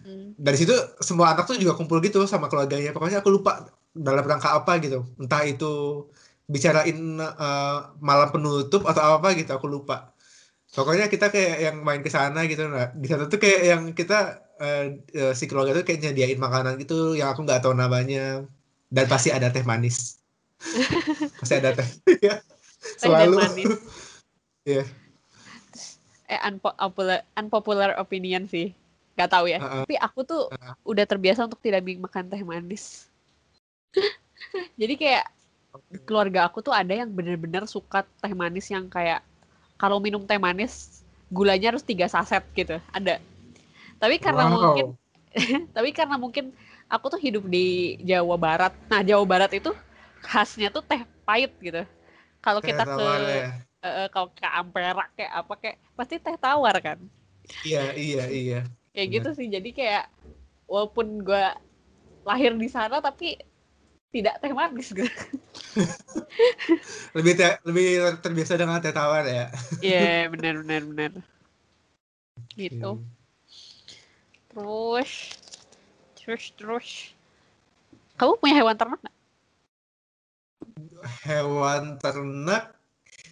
Hmm. Dari situ semua anak tuh juga kumpul gitu sama keluarganya. Pokoknya aku lupa dalam rangka apa gitu. Entah itu bicarain uh, malam penutup atau apa gitu, aku lupa. Pokoknya kita kayak yang main ke sana gitu. Nah, di sana tuh kayak yang kita uh, si keluarga tuh kayak nyediain makanan gitu yang aku nggak tahu namanya dan pasti ada teh manis. pasti ada teh. ya. Selalu. Iya. yeah. Eh unpopular, unpopular opinion sih. Gak tahu ya. Uh -uh. Tapi aku tuh uh -uh. udah terbiasa untuk tidak makan teh manis. Jadi kayak keluarga aku tuh ada yang bener-bener suka teh manis yang kayak kalau minum teh manis gulanya harus tiga saset gitu. Ada. Tapi karena wow. mungkin tapi karena mungkin aku tuh hidup di Jawa Barat. Nah Jawa Barat itu khasnya tuh teh pahit gitu. Kalau kita ke ya. uh, kalau ke Ampera kayak apa kayak pasti teh tawar kan? Iya iya iya. Kayak gitu sih. Jadi kayak walaupun gue lahir di sana tapi tidak teh manis gitu. lebih te lebih terbiasa dengan teh tawar ya. Iya, yeah, benar benar benar. Gitu. Okay. Terus terus terus kamu punya hewan ternak gak? Hewan ternak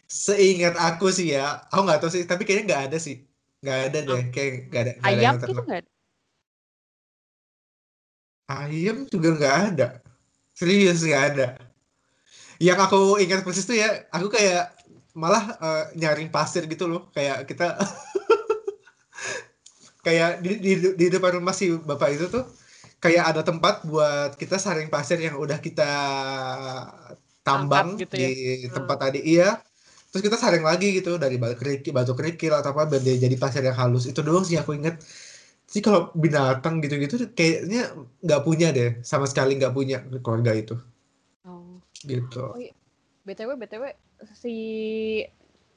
seingat aku sih ya, aku nggak tahu sih, tapi kayaknya nggak ada sih, nggak ada deh, oh. kayak nggak ada. Gak Ayam ada gitu nggak ada? Ayam juga nggak ada. Serius nggak ada. Yang aku ingat persis tuh ya, aku kayak malah uh, nyaring pasir gitu loh. Kayak kita kayak di, di, di depan rumah si bapak itu tuh kayak ada tempat buat kita saring pasir yang udah kita tambang gitu ya? di hmm. tempat tadi iya terus kita saring lagi gitu dari batu kerikil batu kerikil atau apa biar jadi pasir yang halus itu doang sih aku inget sih kalau binatang gitu-gitu kayaknya nggak punya deh sama sekali nggak punya keluarga itu oh. gitu oh, iya. btw btw si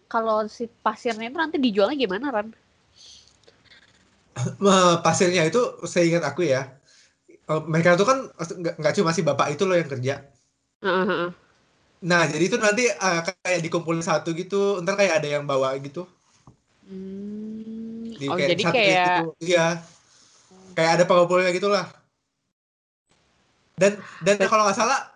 kalau si pasirnya itu nanti dijualnya gimana Ran? pasirnya itu saya ingat aku ya eh, mereka tuh kan nggak cuma si bapak itu loh yang kerja uh-huh. nah jadi itu nanti uh, kayak dikumpulin satu gitu ntar kayak ada yang bawa gitu hmm di oh, kayak jadi kayak gitu. iya. Kayak ada pengumpulnya gitulah. Dan dan kalau nggak salah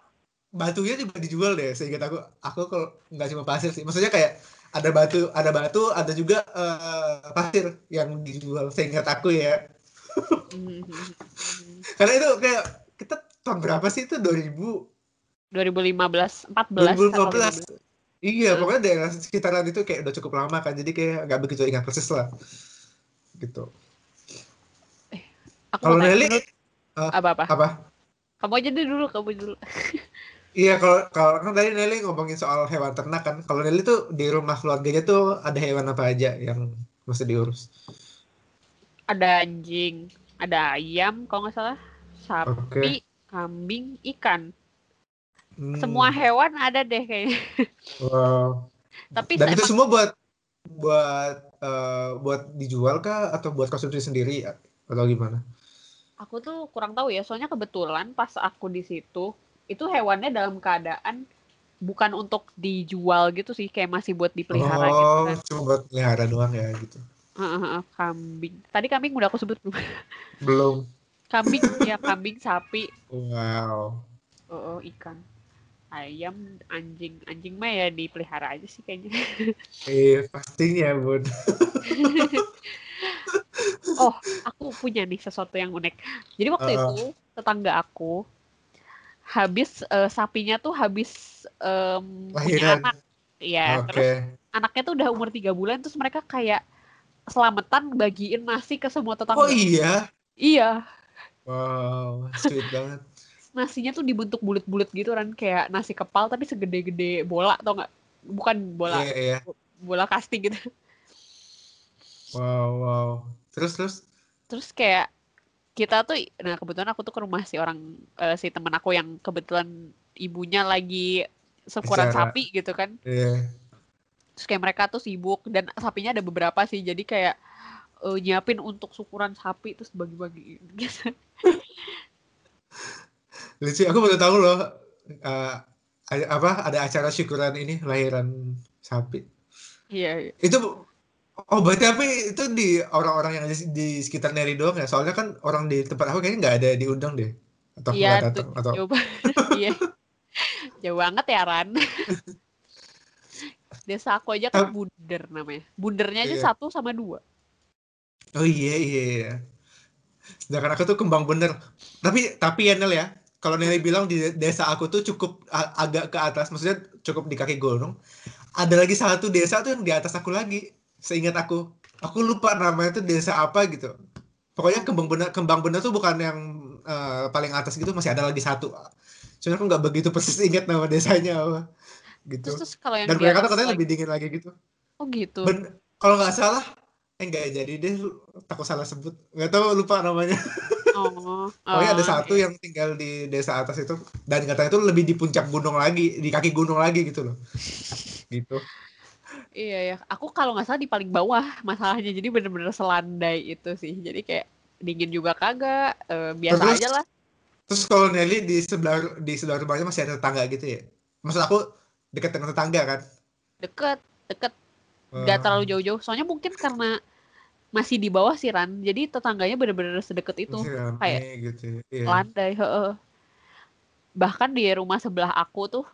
batunya juga dijual deh sehingga aku. Aku kalau nggak cuma pasir sih. Maksudnya kayak ada batu ada batu ada juga uh, pasir yang dijual sehingga aku ya. Karena itu kayak kita tahun berapa sih itu? 2000 2015 14 2015 Iya, pokoknya daerah sekitaran itu kayak udah cukup lama kan, jadi kayak nggak begitu ingat persis lah gitu. Eh, kalau Nelly uh, apa apa? Apa? Kamu aja dulu, kamu dulu. iya, kalau kalau kan tadi Nelly ngomongin soal hewan ternak kan. Kalau Nelly tuh di rumah keluarganya tuh ada hewan apa aja yang mesti diurus? Ada anjing, ada ayam kalau nggak salah, sapi, okay. kambing, ikan. Hmm. Semua hewan ada deh kayaknya. Wow. Tapi dan itu semua buat buat uh, buat dijual kah atau buat konsumsi sendiri atau gimana? Aku tuh kurang tahu ya, soalnya kebetulan pas aku di situ itu hewannya dalam keadaan bukan untuk dijual gitu sih, kayak masih buat dipelihara oh, gitu kan. cuma buat pelihara doang ya gitu. Uh, uh, uh, kambing. Tadi kambing udah aku sebut belum? Belum. kambing ya kambing, sapi. Wow. Oh, oh ikan ayam anjing anjing mah ya dipelihara aja sih kayaknya. Iya pastinya bun. Oh aku punya nih sesuatu yang unik. Jadi waktu uh. itu tetangga aku habis uh, sapinya tuh habis um, punya anak. Ya okay. terus anaknya tuh udah umur tiga bulan terus mereka kayak selamatan bagiin nasi ke semua tetangga. Oh iya? Iya. Wow sweet banget nasinya tuh dibentuk bulat-bulat gitu kan kayak nasi kepal tapi segede-gede bola atau enggak bukan bola. Yeah, yeah. bola kasti gitu. Wow wow. Terus terus? Terus kayak kita tuh nah kebetulan aku tuh ke rumah si orang uh, si teman aku yang kebetulan ibunya lagi syukuran sapi gitu kan. Yeah. terus kayak mereka tuh sibuk dan sapinya ada beberapa sih. Jadi kayak uh, nyiapin untuk syukuran sapi terus bagi-bagi gitu. Lucu, aku baru tahu loh uh, apa ada acara syukuran ini lahiran sapi. Iya. iya. Itu oh berarti tapi itu di orang-orang yang di, di sekitar Neri doang ya? Soalnya kan orang di tempat aku kayaknya nggak ada diundang deh atau iya, datang atau coba iya jauh banget ya Ran desa aku aja kan bunder namanya bundernya aja iya. satu sama dua oh iya iya, iya. sedangkan aku tuh kembang bener tapi tapi ya Nel ya kalau Nelly bilang di desa aku tuh cukup agak ke atas maksudnya cukup di kaki gunung. Ada lagi satu desa tuh yang di atas aku lagi. Seingat aku aku lupa namanya tuh desa apa gitu. Pokoknya kembang bener kembang bener tuh bukan yang uh, paling atas gitu masih ada lagi satu. Cuma aku nggak begitu persis ingat nama desanya apa gitu. Terus, terus kalau yang dan mereka tuh katanya lebih dingin lagi gitu. Oh gitu. Ben kalau nggak salah eh nggak jadi deh takut salah sebut. Nggak tahu lupa namanya oh, pokoknya oh, ada satu iya. yang tinggal di desa atas itu dan katanya itu lebih di puncak gunung lagi di kaki gunung lagi gitu loh gitu Iya ya, aku kalau nggak salah di paling bawah masalahnya, jadi bener-bener selandai itu sih. Jadi kayak dingin juga kagak, uh, biasa terus, aja lah. Terus kalau Nelly di sebelah di sebelah rumahnya masih ada tetangga gitu ya? Maksud aku dekat dengan tetangga kan? Deket, deket. Gak terlalu jauh-jauh. Soalnya mungkin karena masih di bawah sih Ran, jadi tetangganya bener-bener sedekat itu. Masih kayak gitu. Iya. landai. He -he. Bahkan di rumah sebelah aku tuh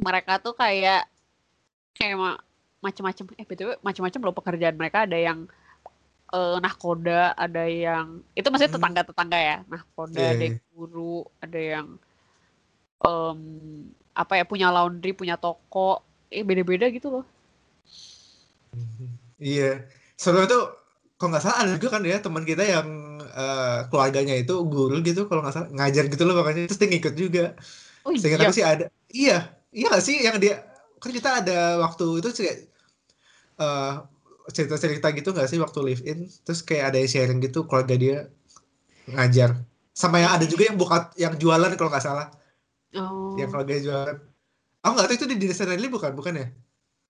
mereka tuh kayak kayak macam-macam eh betul macam-macam loh pekerjaan mereka ada yang uh, nahkoda ada yang itu maksudnya hmm. tetangga-tetangga ya nahkoda yeah. ada yang iya. guru ada yang um, apa ya punya laundry punya toko eh beda-beda gitu loh iya soalnya tuh kalau nggak salah ada juga kan ya teman kita yang uh, keluarganya itu guru gitu kalau nggak salah ngajar gitu loh makanya terus dia ngikut juga. Oh, sehingga iya. sih ada. Iya iya gak sih yang dia kan kita ada waktu itu kayak uh, cerita-cerita gitu gak sih waktu live in terus kayak ada yang sharing gitu keluarga dia ngajar. Sama yang ada juga yang buka yang jualan kalau nggak salah. Oh. yang keluarga jualan. Aku nggak tahu itu di desa Nelly bukan bukan ya?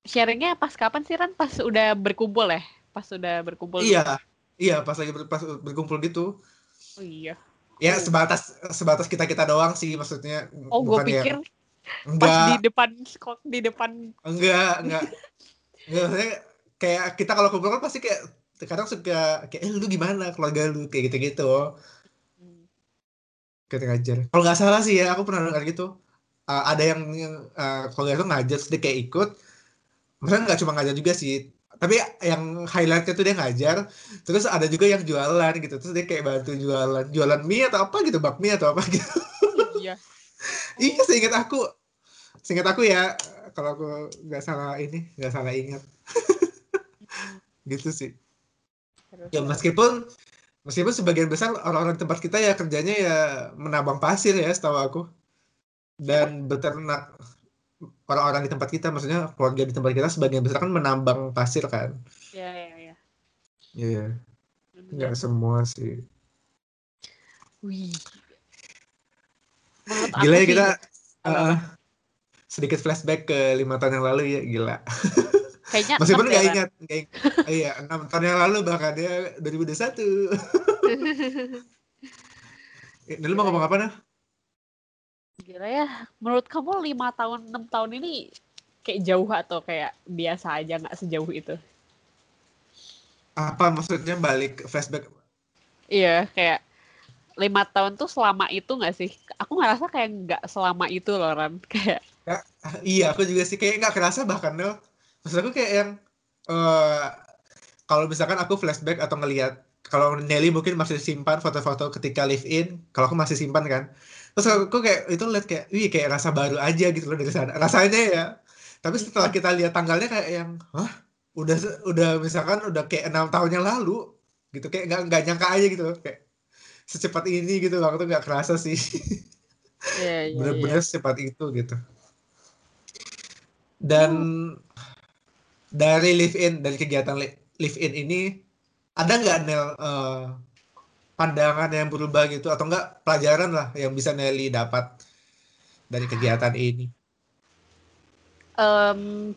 Sharingnya pas kapan sih Ran? Pas udah berkumpul ya pas udah berkumpul iya gitu? iya pas lagi ber, pas berkumpul gitu oh iya ya sebatas sebatas kita kita doang sih maksudnya oh gue pikir yang Enggak. Pas di depan di depan. Enggak, enggak. enggak maksudnya kayak kita kalau kumpul kan pasti kayak kadang suka kayak eh lu gimana keluarga lu kayak gitu-gitu. Hmm. Kita ngajar. Kalau nggak salah sih ya, aku pernah dengar gitu. Uh, ada yang, uh, keluarga itu ngajar, terus dia kayak ikut. Maksudnya nggak cuma ngajar juga sih, tapi yang highlightnya tuh dia ngajar terus ada juga yang jualan gitu terus dia kayak bantu jualan jualan mie atau apa gitu bakmi atau apa gitu. Iya. Iya seingat aku. Seingat aku ya kalau aku nggak salah ini nggak salah ingat. Gitu sih. Ya meskipun meskipun sebagian besar orang-orang tempat kita ya kerjanya ya menambang pasir ya setahu aku. Dan beternak orang-orang di tempat kita maksudnya keluarga di tempat kita sebagian besar kan menambang pasir kan? Iya iya iya. Iya. Nggak semua sih. Wih. Menurut gila ya kita uh, sedikit flashback ke lima tahun yang lalu ya gila. Kayaknya meskipun nggak ingat nggak ingat. Oh, iya enam tahun yang lalu bahkan dia 2021 Ini lu mau ngomong apa nih? Gila ya, menurut kamu lima tahun, enam tahun ini kayak jauh atau kayak biasa aja nggak sejauh itu? Apa maksudnya balik flashback? Iya, kayak lima tahun tuh selama itu gak sih? Aku ngerasa kayak nggak selama itu loh Ran. Kayak. Ya, iya aku juga sih kayak nggak kerasa bahkan loh. Maksud aku kayak yang uh, kalau misalkan aku flashback atau ngelihat kalau Nelly mungkin masih simpan foto-foto ketika live in, kalau aku masih simpan kan. Terus aku kayak itu lihat kayak, wih kayak rasa baru aja gitu loh dari sana. Rasanya ya. Tapi setelah kita lihat tanggalnya kayak yang, hah, udah udah misalkan udah kayak enam tahun yang lalu gitu kayak nggak nggak nyangka aja gitu kayak secepat ini gitu waktu nggak kerasa sih yeah, yeah, bener-bener yeah. secepat itu gitu dan hmm. dari live in dari kegiatan live in ini ada nggak Nel uh, pandangan yang berubah gitu atau enggak pelajaran lah yang bisa Nelly dapat dari kegiatan ini? Um,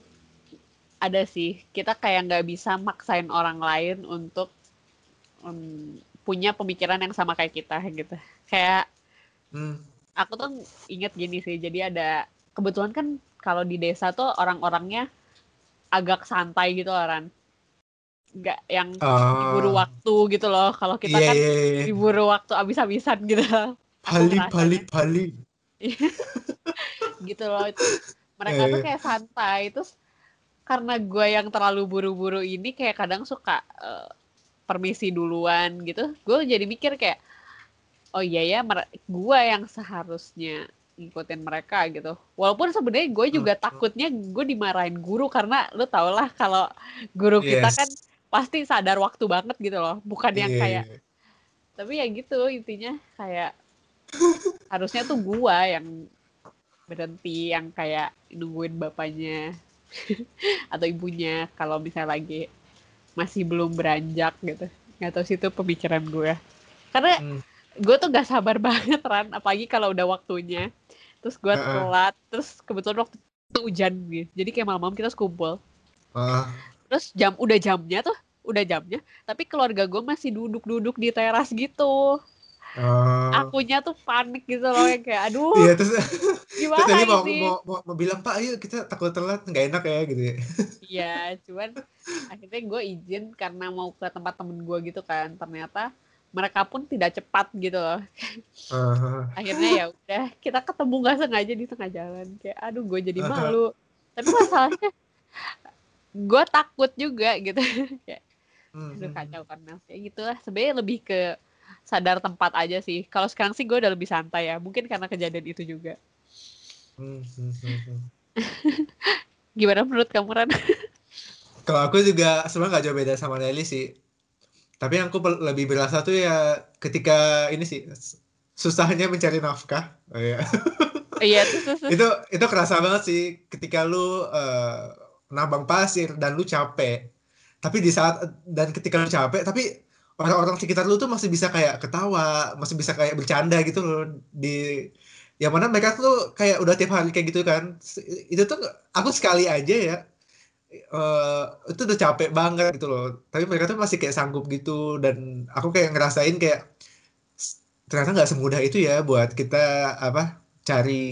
ada sih kita kayak nggak bisa maksain orang lain untuk um, punya pemikiran yang sama kayak kita gitu kayak hmm. aku tuh inget gini sih jadi ada kebetulan kan kalau di desa tuh orang-orangnya agak santai gitu orang nggak yang uh, diburu waktu gitu loh kalau kita yeah, kan yeah, yeah. diburu waktu abis-abisan gitu pali pali pali gitu loh itu mereka yeah, tuh iya. kayak santai terus karena gue yang terlalu buru-buru ini kayak kadang suka uh, permisi duluan gitu gue jadi mikir kayak oh iya ya gue yang seharusnya ngikutin mereka gitu. Walaupun sebenarnya gue juga hmm. takutnya gue dimarahin guru karena lu tau lah kalau guru yes. kita kan pasti sadar waktu banget gitu loh. Bukan yang yeah. kayak iya. tapi ya gitu intinya kayak harusnya tuh gua yang berhenti yang kayak nungguin bapaknya atau ibunya kalau misalnya lagi masih belum beranjak gitu. Nggak tahu sih itu pemikiran gue karena hmm. gue tuh gak sabar banget ran. Apalagi kalau udah waktunya. Terus gue telat terus kebetulan waktu itu hujan gitu. Jadi kayak malam-malam kita kumpul. Uh terus jam udah jamnya tuh udah jamnya tapi keluarga gue masih duduk-duduk di teras gitu. Uh, akunya tuh panik gitu loh yang kayak aduh iya terus gimana terus mau, mau, mau, mau bilang pak ayo kita takut telat nggak enak ya gitu ya. Iya cuman akhirnya gue izin karena mau ke tempat temen gue gitu kan ternyata mereka pun tidak cepat gitu loh. Uh, akhirnya ya udah kita ketemu nggak sengaja di tengah jalan kayak aduh gue jadi malu. Uh, tapi masalahnya gue takut juga gitu. Kayak hmm, hmm, kacau kan Mel. Ya gitulah. Sebenarnya lebih ke sadar tempat aja sih. Kalau sekarang sih gue udah lebih santai ya. Mungkin karena kejadian itu juga. Hmm, gimana menurut kamu Ran? kalau aku juga sebenarnya gak jauh beda sama Nelly sih. Tapi yang aku lebih berasa tuh ya ketika ini sih susahnya mencari nafkah. Oh, iya. Iya itu itu kerasa banget sih ketika lu uh, nambang pasir dan lu capek. Tapi di saat dan ketika lu capek tapi orang-orang sekitar lu tuh masih bisa kayak ketawa masih bisa kayak bercanda gitu loh. Di yang mana mereka tuh kayak udah tiap hari kayak gitu kan. Itu tuh aku sekali aja ya uh, itu udah capek banget gitu loh. Tapi mereka tuh masih kayak sanggup gitu dan aku kayak ngerasain kayak ternyata nggak semudah itu ya buat kita apa cari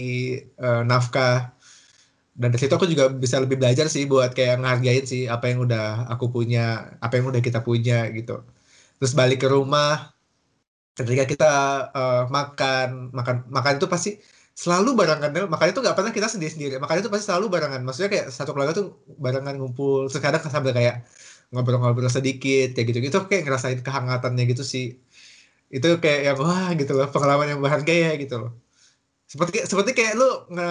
uh, nafkah dan dari situ aku juga bisa lebih belajar sih buat kayak ngargain sih apa yang udah aku punya apa yang udah kita punya gitu. Terus balik ke rumah ketika kita uh, makan makan makan itu pasti selalu barengan makan itu nggak pernah kita sendiri sendiri makan itu pasti selalu barengan. Maksudnya kayak satu keluarga tuh barengan ngumpul. Sekarang sambil kayak ngobrol-ngobrol sedikit kayak gitu gitu kayak ngerasain kehangatannya gitu sih. Itu kayak yang wah gitu loh. Pengalaman yang berharga ya gitu loh. Seperti seperti kayak lu nge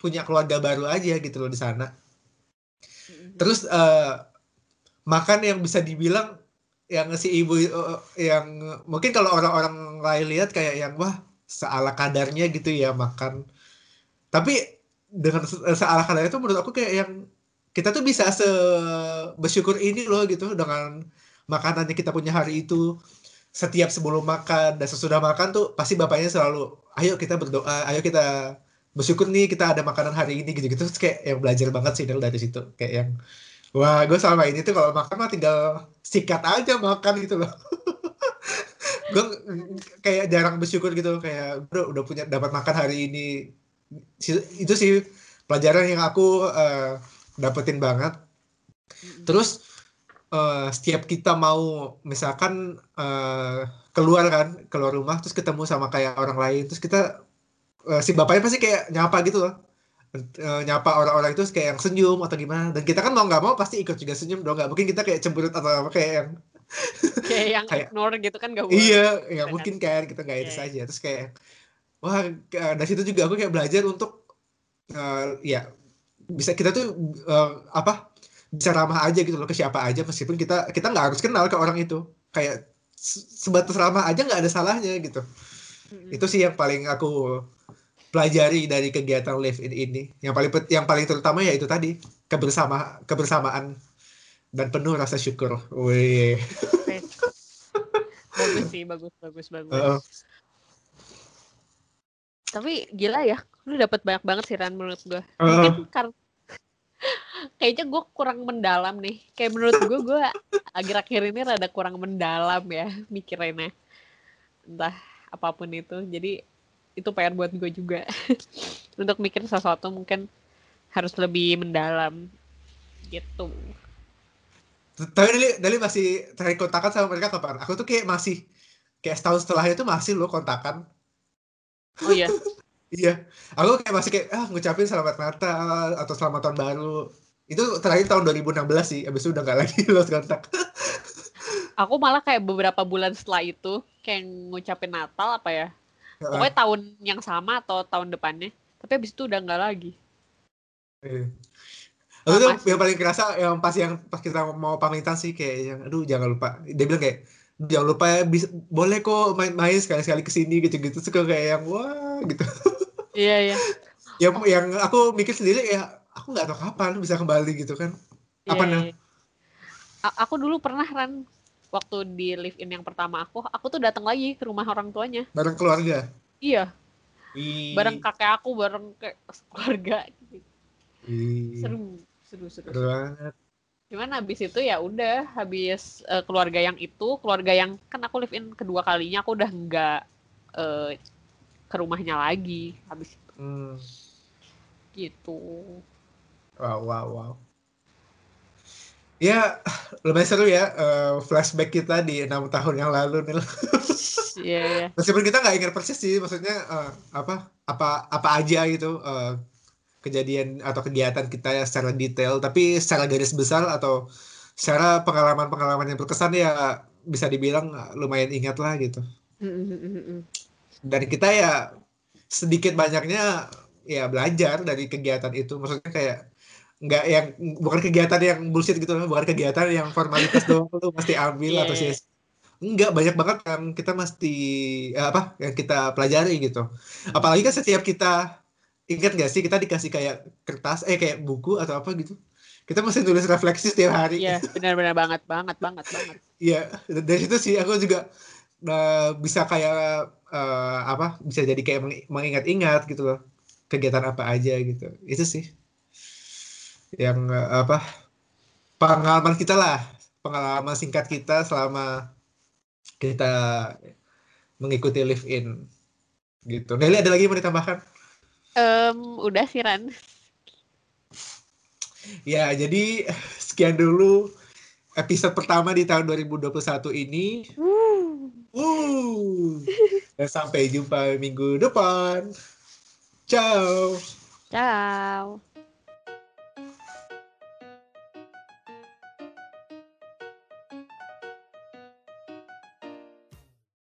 punya keluarga baru aja gitu loh di sana. Terus uh, makan yang bisa dibilang yang si ibu uh, yang mungkin kalau orang-orang lain lihat kayak yang wah seala kadarnya gitu ya makan. Tapi dengan seala kadarnya itu menurut aku kayak yang kita tuh bisa se bersyukur ini loh gitu dengan makanan yang kita punya hari itu. Setiap sebelum makan dan sesudah makan tuh pasti bapaknya selalu ayo kita berdoa ayo kita bersyukur nih kita ada makanan hari ini gitu-gitu. Kayak yang belajar banget sih dari situ. Kayak yang wah gue selama ini tuh kalau makan mah tinggal sikat aja makan gitu loh. Gue kayak jarang bersyukur gitu. Kayak bro udah punya dapat makan hari ini. Itu sih pelajaran yang aku uh, dapetin banget. Terus uh, setiap kita mau misalkan uh, keluar kan keluar rumah terus ketemu sama kayak orang lain terus kita uh, si bapaknya pasti kayak nyapa gitu loh. Uh, nyapa orang-orang itu kayak yang senyum atau gimana. Dan kita kan mau nggak mau pasti ikut juga senyum dong. Nggak mungkin kita kayak cemberut atau apa kayak yang kayak yang kayak, ignore gitu kan gak iya nggak mungkin kan kita nggak itu yeah. saja terus kayak wah dari situ juga aku kayak belajar untuk uh, ya bisa kita tuh uh, apa bisa ramah aja gitu loh ke siapa aja meskipun kita kita nggak harus kenal ke orang itu. Kayak sebatas ramah aja nggak ada salahnya gitu mm-hmm. itu sih yang paling aku pelajari dari kegiatan live in ini yang paling yang paling terutama ya itu tadi kebersama kebersamaan dan penuh rasa syukur Wih. bagus sih bagus bagus bagus uh, tapi gila ya lu dapat banyak banget sih Ran menurut gue mungkin uh, kayaknya gue kurang mendalam nih. Kayak menurut gue, gue akhir-akhir ini rada kurang mendalam ya mikirinnya. Entah apa pun itu. Jadi itu PR buat gue juga. Untuk mikir sesuatu mungkin harus lebih mendalam gitu. Tapi Dali, Dali masih terakhir kontakan sama mereka kapan? Aku tuh kayak masih kayak setahun setelahnya tuh masih lo kontakan. Oh iya. iya. Aku kayak masih kayak ah ngucapin selamat Natal atau selamat tahun baru. Itu terakhir tahun 2016 sih. Abis itu udah gak lagi lo kontak. aku malah kayak beberapa bulan setelah itu kayak ngucapin Natal apa ya. Pokoknya tahun yang sama atau tahun depannya. Tapi abis itu udah nggak lagi. Iya. Aku tuh yang paling kerasa yang pas yang pas kita mau pamitan sih kayak yang aduh jangan lupa. Dia bilang kayak jangan lupa ya bisa, boleh kok main-main sekali-sekali ke sini gitu-gitu suka kayak yang wah gitu iya iya yang yang aku mikir sendiri ya aku nggak tahu kapan bisa kembali gitu kan apa iya, iya. aku dulu pernah kan waktu di live in yang pertama aku aku tuh datang lagi ke rumah orang tuanya. Bareng keluarga? Iya. Ii. bareng kakek aku bareng ke keluarga. Ii. seru seru seru, seru banget. Cuman habis itu ya udah habis uh, keluarga yang itu keluarga yang kan aku live in kedua kalinya aku udah nggak uh, ke rumahnya lagi habis itu. Hmm. gitu. Wow wow wow ya lebih seru ya uh, flashback kita di enam tahun yang lalu nih yeah, yeah. meskipun kita nggak ingat persis sih maksudnya uh, apa apa apa aja gitu uh, kejadian atau kegiatan kita ya secara detail. Tapi secara garis besar atau secara pengalaman-pengalaman yang berkesan ya bisa dibilang lumayan ingat lah gitu. Dan kita ya sedikit banyaknya ya belajar dari kegiatan itu. Maksudnya kayak nggak yang bukan kegiatan yang bullshit gitu bukan kegiatan yang formalitas doang tuh mesti ambil yeah, atau sih iya. enggak banyak banget yang kita mesti apa yang kita pelajari gitu. Apalagi kan setiap kita ingat gak sih kita dikasih kayak kertas eh kayak buku atau apa gitu. Kita masih tulis refleksi setiap hari. Iya benar-benar banget banget banget banget. Iya dari situ sih aku juga uh, bisa kayak uh, apa bisa jadi kayak mengingat-ingat gitu loh kegiatan apa aja gitu. Itu sih yang uh, apa pengalaman kita lah pengalaman singkat kita selama kita mengikuti live in gitu Nelly ada lagi yang mau ditambahkan Um, udah sih Ran. Ya, jadi sekian dulu episode pertama di tahun 2021 ini. Woo. Woo. Dan sampai jumpa minggu depan. Ciao. Ciao.